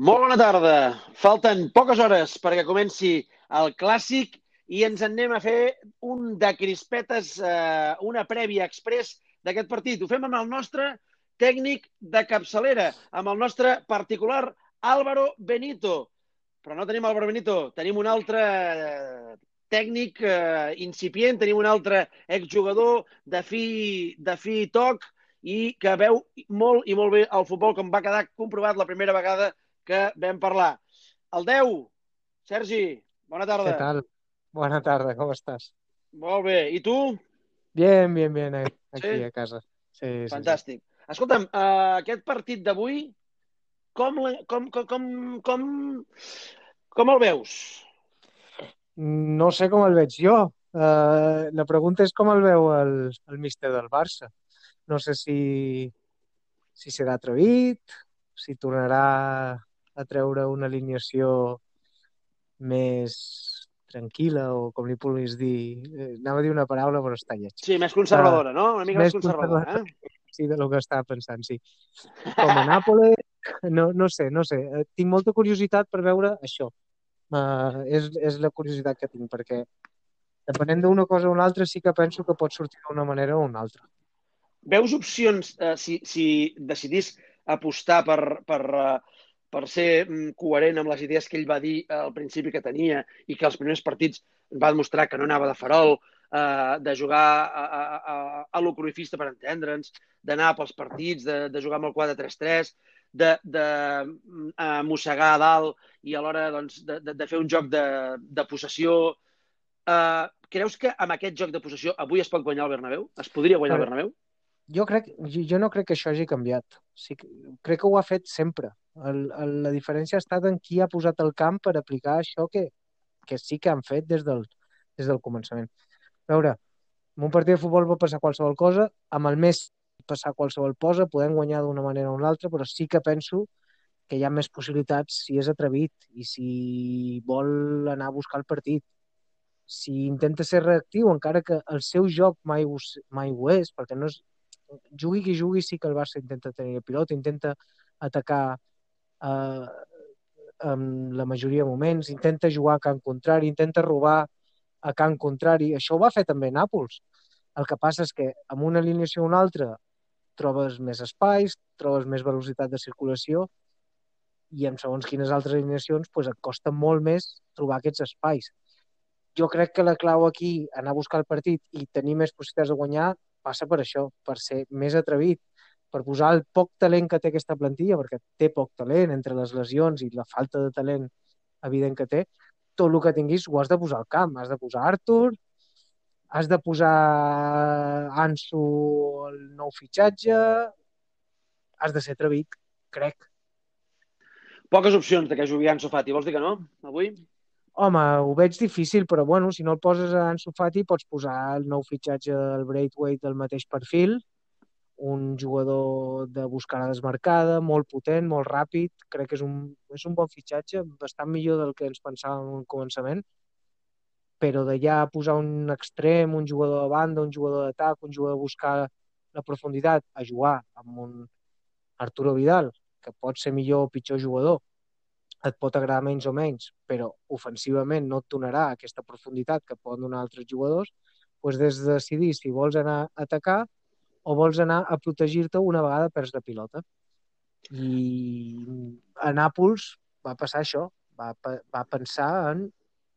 Molt bona tarda. Falten poques hores perquè comenci el clàssic i ens en anem a fer un de crispetes, eh, una prèvia express d'aquest partit. Ho fem amb el nostre tècnic de capçalera, amb el nostre particular Álvaro Benito. Però no tenim Álvaro Benito, tenim un altre eh, tècnic eh, incipient, tenim un altre exjugador de fi, de fi toc i que veu molt i molt bé el futbol, com va quedar comprovat la primera vegada que vam parlar. El 10, Sergi, bona tarda. ¿Qué tal? Buena tarde, ¿cómo estás? Molt bé. I tu? Bien, bien, bien, aquí Sí? a casa. Sí, sí, sí. Fantàstic. Escolta'm, uh, aquest partit d'avui, com, com, com, com, com, com el veus? No sé com el veig jo. Eh, la pregunta és com el veu el, el míster del Barça. No sé si, si serà atrevit, si tornarà a treure una alineació més tranquil·la o com li puguis dir. Eh, anava a dir una paraula però està lleig. Sí, més conservadora, no? Una mica més, més conservadora, eh? Sí, de lo que estava pensant, sí. Com a Nàpoles, no, no sé, no sé. Eh, Tinc molta curiositat per veure això. Uh, és, és la curiositat que tinc, perquè depenent d'una cosa o una altra sí que penso que pot sortir d'una manera o una altra. Veus opcions, eh, si, si decidís apostar per, per, eh, per ser mm, coherent amb les idees que ell va dir al principi que tenia i que els primers partits va demostrar que no anava de farol, eh, de jugar a, a, a, a lo cruifista per entendre'ns, d'anar pels partits, de, de jugar amb el 4-3-3, de, de mm, eh, mossegar a dalt i alhora doncs, de, de, de fer un joc de, de possessió. Eh, creus que amb aquest joc de possessió avui es pot guanyar el Bernabéu? Es podria guanyar el Bernabéu? Jo, crec, jo no crec que això hagi canviat. Sí, que- crec que ho ha fet sempre. El, el, la diferència ha estat en qui ha posat el camp per aplicar això que, que sí que han fet des del, des del començament. A veure, en un partit de futbol pot passar qualsevol cosa, amb el més passar qualsevol cosa, podem guanyar d'una manera o una altra, però sí que penso que hi ha més possibilitats si és atrevit i si vol anar a buscar el partit. Si intenta ser reactiu, encara que el seu joc mai ho, mai ho és, perquè no és, jugui qui jugui, sí que el Barça intenta tenir el pilot, intenta atacar eh, en la majoria de moments, intenta jugar a camp contrari, intenta robar a camp contrari. Això ho va fer també Nàpols. El que passa és que amb una alineació o una altra trobes més espais, trobes més velocitat de circulació i en segons quines altres alineacions pues, et costa molt més trobar aquests espais. Jo crec que la clau aquí, anar a buscar el partit i tenir més possibilitats de guanyar, passa per això, per ser més atrevit, per posar el poc talent que té aquesta plantilla, perquè té poc talent entre les lesions i la falta de talent evident que té, tot el que tinguis ho has de posar al camp. Has de posar Artur, has de posar Ansu, el nou fitxatge, has de ser atrevit, crec. Poques opcions de que jugui Ansu Fati. Vols dir que no, avui? Home, ho veig difícil, però bueno, si no el poses a Ansu Fati, pots posar el nou fitxatge del Braithwaite del mateix perfil, un jugador de buscada desmarcada, molt potent, molt ràpid, crec que és un, és un bon fitxatge, bastant millor del que ens pensàvem en un començament, però d'allà posar un extrem, un jugador de banda, un jugador d'atac, un jugador de buscar la profunditat, a jugar amb un Arturo Vidal, que pot ser millor o pitjor jugador, et pot agradar menys o menys, però ofensivament no et donarà aquesta profunditat que poden donar altres jugadors, doncs des de decidir si vols anar a atacar o vols anar a protegir-te una vegada perds la pilota. I a Nàpols va passar això, va, va pensar en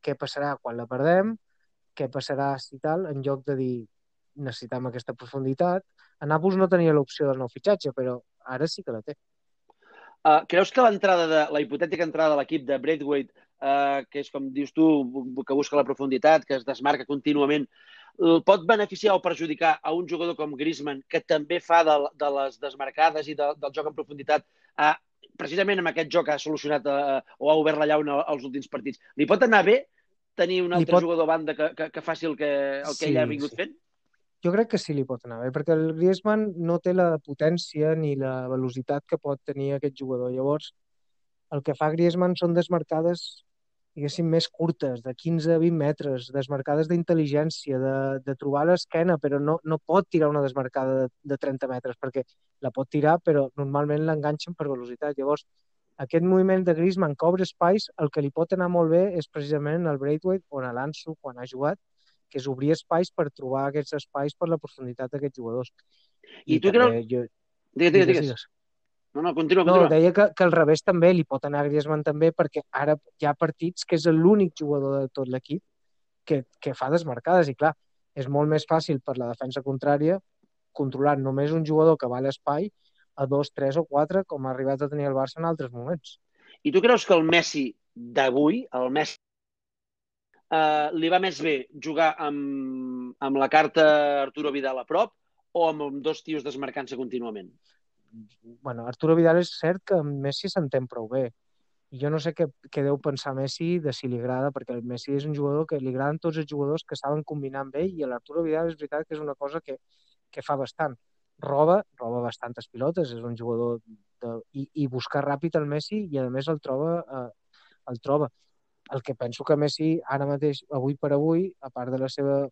què passarà quan la perdem, què passarà si tal, en lloc de dir necessitem aquesta profunditat. A Nàpols no tenia l'opció del nou fitxatge, però ara sí que la té. Uh, creus que l'entrada de la hipotètica entrada de l'equip de Braithwaite, uh, que és com dius tu, que busca la profunditat, que es desmarca contínuament, pot beneficiar o perjudicar a un jugador com Griezmann, que també fa de, de les desmarcades i de, del joc en profunditat, uh, precisament amb aquest joc ha solucionat uh, o ha obert la llauna als últims partits. Li pot anar bé tenir un altre pot- jugador a banda que, que, que faci el que, el que Sí, ell ha vingut sí. fent? Jo crec que sí li pot anar bé, perquè el Griezmann no té la potència ni la velocitat que pot tenir aquest jugador. Llavors, el que fa Griezmann són desmarcades, diguéssim, més curtes, de 15 a 20 metres, desmarcades d'intel·ligència, de, de trobar l'esquena, però no, no pot tirar una desmarcada de, de 30 metres, perquè la pot tirar, però normalment l'enganxen per velocitat. Llavors, aquest moviment de Griezmann que obre espais, el que li pot anar molt bé és precisament el Braithwaite on l'Anso, quan ha jugat, que és obrir espais per trobar aquests espais per la profunditat d'aquests jugadors. I, I tu creus... Jo... Digues, digues, digues. digues. No, no, continua, continua. No, deia que, que al revés també li pot anar a Griezmann també perquè ara hi ha partits que és l'únic jugador de tot l'equip que, que fa desmarcades i clar, és molt més fàcil per la defensa contrària controlar només un jugador que va a l'espai a dos, tres o quatre, com ha arribat a tenir el Barça en altres moments. I tu creus que el Messi d'avui, el Messi, eh, li va més bé jugar amb, amb la carta Arturo Vidal a prop o amb dos tios desmarcant-se contínuament? bueno, Arturo Vidal és cert que Messi s'entén prou bé. Jo no sé què, què deu pensar Messi de si li agrada, perquè el Messi és un jugador que li agraden tots els jugadors que saben combinar amb ell i l'Arturo Vidal és veritat que és una cosa que, que fa bastant. Roba, roba bastantes pilotes, és un jugador de, i, i buscar ràpid el Messi i a més el troba, eh, el troba. El que penso que Messi ara mateix, avui per avui, a part de la seva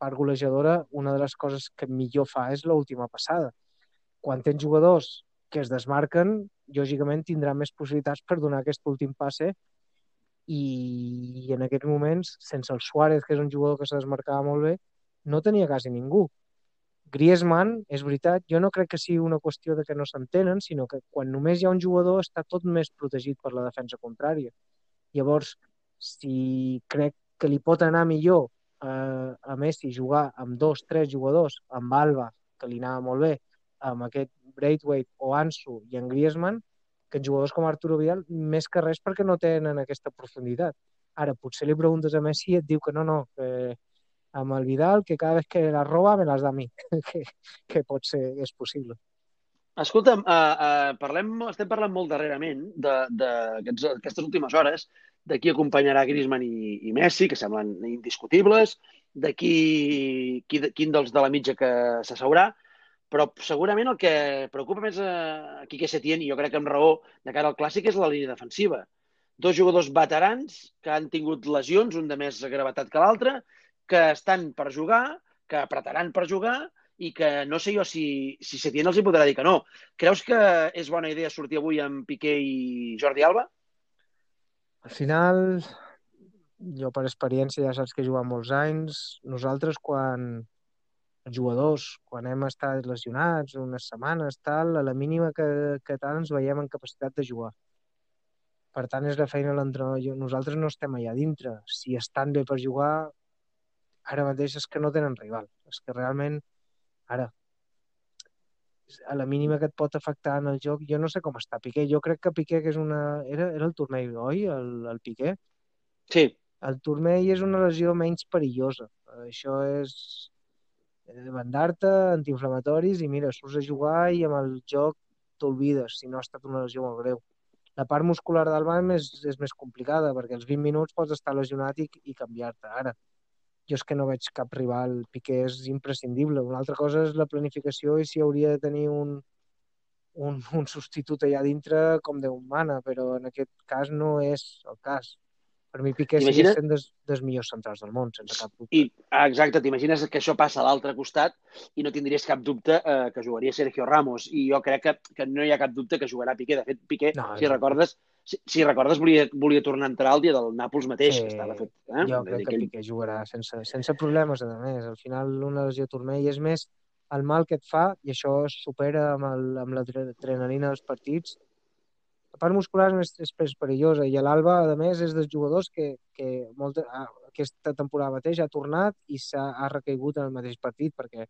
part golejadora, una de les coses que millor fa és l'última passada quan tens jugadors que es desmarquen, lògicament tindrà més possibilitats per donar aquest últim passe i en aquests moments, sense el Suárez, que és un jugador que se desmarcava molt bé, no tenia quasi ningú. Griezmann, és veritat, jo no crec que sigui una qüestió de que no s'entenen, sinó que quan només hi ha un jugador està tot més protegit per la defensa contrària. Llavors, si crec que li pot anar millor eh, a Messi jugar amb dos, tres jugadors, amb Alba, que li anava molt bé, amb aquest Braithwaite o Ansu i en Griezmann que en jugadors com Arturo Vidal més que res perquè no tenen aquesta profunditat. Ara, potser li preguntes a Messi i et diu que no, no, que amb el Vidal, que cada vegada que la roba me les da a mi, que, que pot ser, és possible. Escolta'm, uh, uh, parlem, estem parlant molt darrerament d'aquestes últimes hores de qui acompanyarà Griezmann i, i Messi, que semblen indiscutibles, de qui, qui, quin dels de la mitja que s'asseurà, però segurament el que preocupa més a Quique Setién, i jo crec que amb raó de cara al clàssic, és la línia defensiva. Dos jugadors veterans que han tingut lesions, un de més gravetat que l'altre, que estan per jugar, que apretaran per jugar i que no sé jo si, si Setién els hi podrà dir que no. Creus que és bona idea sortir avui amb Piqué i Jordi Alba? Al final, jo per experiència ja saps que he jugat molts anys. Nosaltres, quan, els jugadors, quan hem estat lesionats unes setmanes, tal, a la mínima que, que tal ens veiem en capacitat de jugar. Per tant, és la feina de l'entrenador. Nosaltres no estem allà dintre. Si estan bé per jugar, ara mateix és que no tenen rival. És que realment, ara, a la mínima que et pot afectar en el joc, jo no sé com està Piqué. Jo crec que Piqué, que és una... Era, era el turmell, oi, el, el Piqué? Sí. El turmell és una lesió menys perillosa. Això és bandar-te, antiinflamatoris, i mira, surts a jugar i amb el joc t'olvides, si no ha estat una lesió molt greu. La part muscular del banc és, és més complicada, perquè els 20 minuts pots estar lesionat i, i canviar-te. Ara, jo és que no veig cap rival, Piqué és imprescindible. Una altra cosa és la planificació i si hauria de tenir un, un, un substitut allà dintre com Déu mana, però en aquest cas no és el cas. Per mi Piqué Imagina... sent des, dels millors centrals del món, sense cap dubte. I, ah, exacte, t'imagines que això passa a l'altre costat i no tindries cap dubte eh, que jugaria Sergio Ramos. I jo crec que, que no hi ha cap dubte que jugarà Piqué. De fet, Piqué, no, si recordes, si, si recordes, volia, volia tornar a entrar el dia del Nàpols mateix, sí, que estava fet. Eh? Jo crec que, Piqué jugarà sense, sense problemes, a més. Al final, una lesió turmell és més el mal que et fa, i això es supera amb l'adrenalina dels partits, la part muscular és més, és més perillosa i l'Alba, a més, és dels jugadors que, que molta, aquesta temporada mateix ha tornat i s'ha ha recaigut en el mateix partit perquè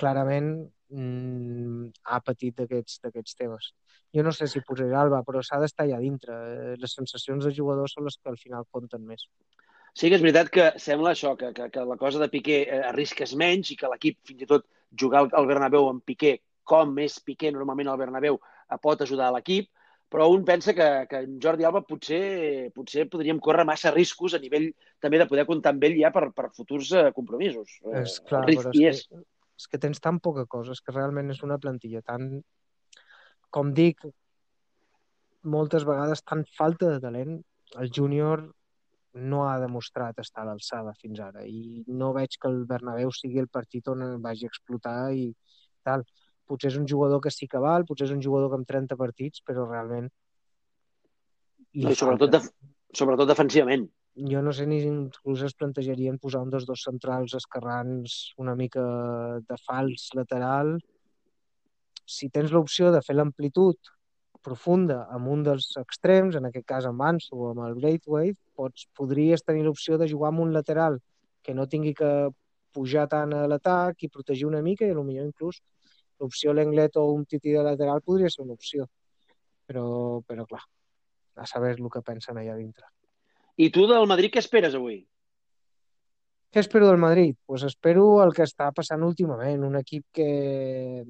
clarament mm, ha patit d'aquests temes. Jo no sé si posaré l'Alba, però s'ha d'estar allà dintre. Eh, les sensacions de jugadors són les que al final compten més. Sí que és veritat que sembla això, que, que, que la cosa de Piqué eh, arrisques menys i que l'equip, fins i tot jugar al Bernabéu amb Piqué, com és Piqué normalment al Bernabéu, pot ajudar a l'equip, però un pensa que, que en Jordi Alba potser, potser podríem córrer massa riscos a nivell també de poder comptar amb ell ja per, per futurs eh, compromisos. Eh, és clar, però és, és... Que, és que tens tan poca cosa, és que realment és una plantilla tan, com dic, moltes vegades tan falta de talent, el júnior no ha demostrat estar a l'alçada fins ara i no veig que el Bernabéu sigui el partit on vagi a explotar i tal potser és un jugador que sí que val, potser és un jugador que amb 30 partits, però realment... no, i sobretot, de, sobretot defensivament. Jo no sé ni inclús es plantejarien posar un dels dos centrals esquerrans una mica de fals lateral. Si tens l'opció de fer l'amplitud profunda amb un dels extrems, en aquest cas amb Ansu o amb el Braithwaite, pots, podries tenir l'opció de jugar amb un lateral que no tingui que pujar tant a l'atac i protegir una mica i potser inclús l'opció Lenglet o un tití de lateral podria ser una opció. Però, però clar, a saber el que pensen allà dintre. I tu del Madrid què esperes avui? Què espero del Madrid? Pues espero el que està passant últimament, un equip que,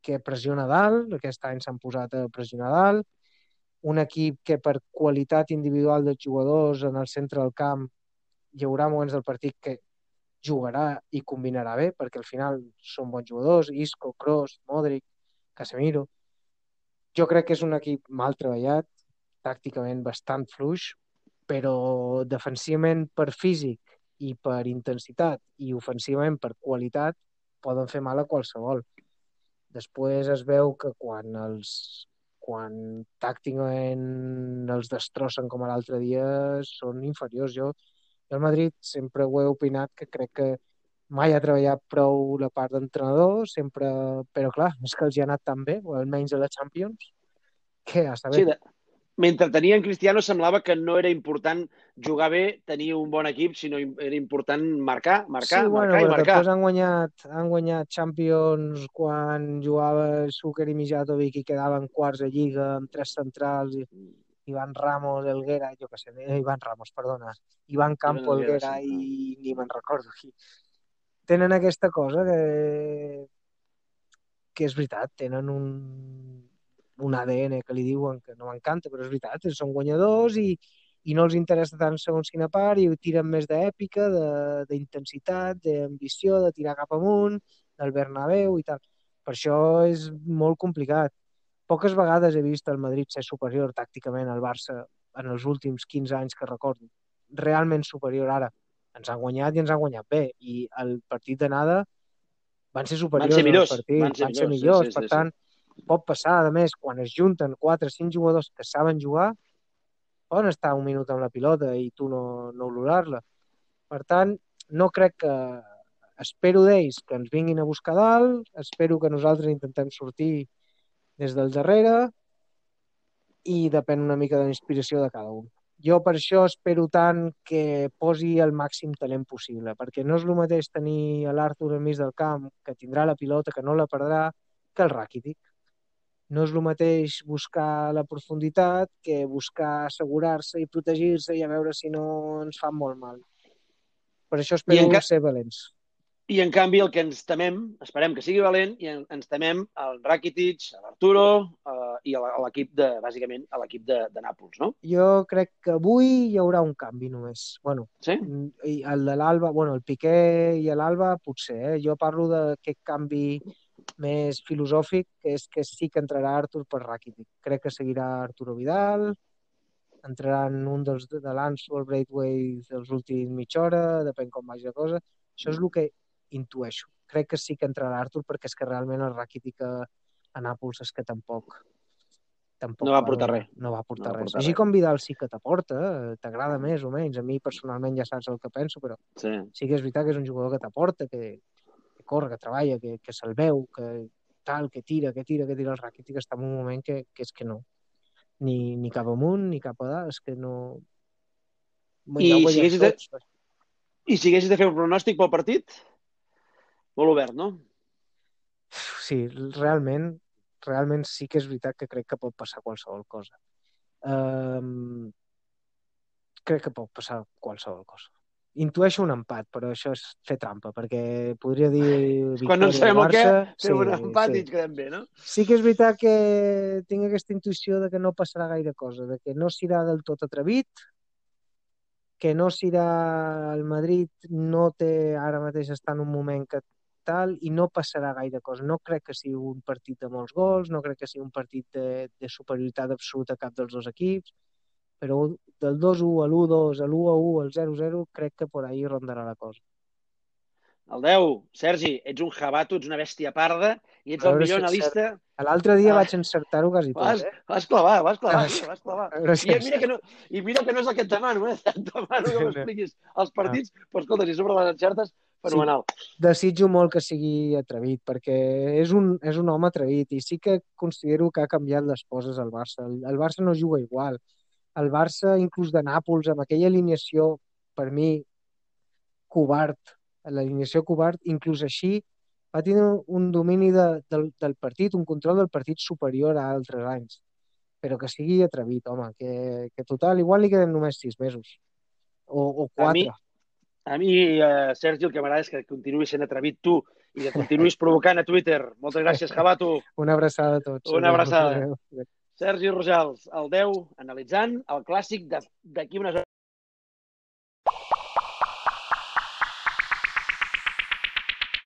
que pressiona dalt, aquest any s'han posat a pressionar dalt, un equip que per qualitat individual dels jugadors en el centre del camp hi haurà moments del partit que jugarà i combinarà bé, perquè al final són bons jugadors, Isco, Kroos, Modric, Casemiro. Jo crec que és un equip mal treballat, tàcticament bastant fluix, però defensivament per físic i per intensitat i ofensivament per qualitat poden fer mal a qualsevol. Després es veu que quan els quan tàcticament els destrossen com l'altre dia són inferiors. Jo el Madrid sempre ho he opinat que crec que mai ha treballat prou la part d'entrenador, sempre... però clar, és que els hi ha anat tan bé, o almenys a la Champions, que a saber... Sí, de... mentre tenien Cristiano semblava que no era important jugar bé, tenir un bon equip, sinó era important marcar, marcar, sí, bueno, marcar i marcar. Després han guanyat, han guanyat Champions quan jugava Suker i Mijatovic i quedaven quarts de Lliga amb tres centrals i Iván Ramos, Elguera, jo què sé, eh, Iván Ramos, perdona, Iván Campo, Elguera, sí, i ni me'n recordo qui. Tenen aquesta cosa que, que és veritat, tenen un, un ADN que li diuen que no m'encanta, però és veritat, són guanyadors i, i no els interessa tant segons quina part i tiren més d'èpica, d'intensitat, d'ambició, de tirar cap amunt, del Bernabéu i tal. Per això és molt complicat poques vegades he vist el Madrid ser superior tàcticament al Barça en els últims 15 anys que recordo. Realment superior ara. Ens han guanyat i ens han guanyat bé. I el partit d'anada van ser superiors van ser millors, al partit, van ser, van ser millors. millors. Sí, sí, per tant, sí. Pot passar, a més, quan es junten 4 o 5 jugadors que saben jugar, poden estar un minut amb la pilota i tu no, no olorar-la. Per tant, no crec que... Espero d'ells que ens vinguin a buscar dalt, espero que nosaltres intentem sortir des del darrere i depèn una mica de la inspiració de cada un. Jo per això espero tant que posi el màxim talent possible, perquè no és el mateix tenir l'Arthur enmig del camp, que tindrà la pilota, que no la perdrà, que el Rakitic. No és el mateix buscar la profunditat que buscar assegurar-se i protegir-se i a veure si no ens fa molt mal. Per això espero ca... ser valents. I, en canvi, el que ens temem, esperem que sigui valent, i ens temem el Rakitic, l'Arturo eh, i a l'equip de, bàsicament, a l'equip de, de Nàpols, no? Jo crec que avui hi haurà un canvi només. Bueno, sí? I el de l'Alba, bueno, el Piqué i l'Alba potser, eh? Jo parlo d'aquest canvi més filosòfic, que és que sí que entrarà Artur per Rakitic. Crec que seguirà Arturo Vidal, entraran un dels de l'Anso, el Braithwaite, els últims mitja hora, depèn com vagi la cosa. Això és el que intueixo. Crec que sí que entrarà Artur perquè és que realment el Rakitic a, a Nàpols és que tampoc tampoc no va portar res. No va portar no res. Va portar Així res. com Vidal sí que t'aporta, eh, t'agrada més o menys. A mi personalment ja saps el que penso, però sí, sí que és veritat que és un jugador que t'aporta, que, que corre, que treballa, que, que se'l veu, que tal, que tira, que tira, que tira el Rakitic està en un moment que, que és que no. Ni, ni cap amunt, ni cap a dalt, és que no... I, ja si haguessis de... I si haguessis de fer un pronòstic pel partit? molt obert, no? Sí, realment, realment sí que és veritat que crec que pot passar qualsevol cosa. Um, crec que pot passar qualsevol cosa. Intueixo un empat, però això és fer trampa, perquè podria dir... Quan no sabem el què, fer sí, un empat sí. i quedem bé, no? Sí que és veritat que tinc aquesta intuïció de que no passarà gaire cosa, de que no serà del tot atrevit, que no serà el Madrid no té ara mateix està en un moment que tal, i no passarà gaire cosa. No crec que sigui un partit de molts gols, no crec que sigui un partit de, de superioritat absoluta a cap dels dos equips, però del 2-1 a l'1-2, a l'1-1, al 0-0, crec que per ahir rondarà la cosa. El 10, Sergi, ets un jabato, ets una bèstia parda i ets el millor si analista. L'altre dia Ah. vaig encertar-ho quasi Vas, tot, eh? vas clavar, vas clavar, Ah, sí. tio, vas clavar. I mira, que no, I mira que no és el que et demano, eh? Et demano que m'expliquis els partits, però escolta, si sobre les encertes, fenomenal. desitjo molt que sigui atrevit, perquè és un, és un home atrevit i sí que considero que ha canviat les coses al Barça. El, el Barça no juga igual. El Barça, inclús de Nàpols, amb aquella alineació, per mi, covard, l'alineació covard, inclús així, va tenir un domini de, del, del partit, un control del partit superior a altres anys. Però que sigui atrevit, home, que, que total, igual li queden només sis mesos. O, o A mi, quatre. a mi eh, Sergi, el que m'agrada és que continuïs sent atrevit tu i que continuïs provocant a Twitter. Moltes gràcies, Jabato. Una abraçada a tots. Una abraçada. Adéu. Sergi Rojals, el 10, analitzant el clàssic d'aquí unes.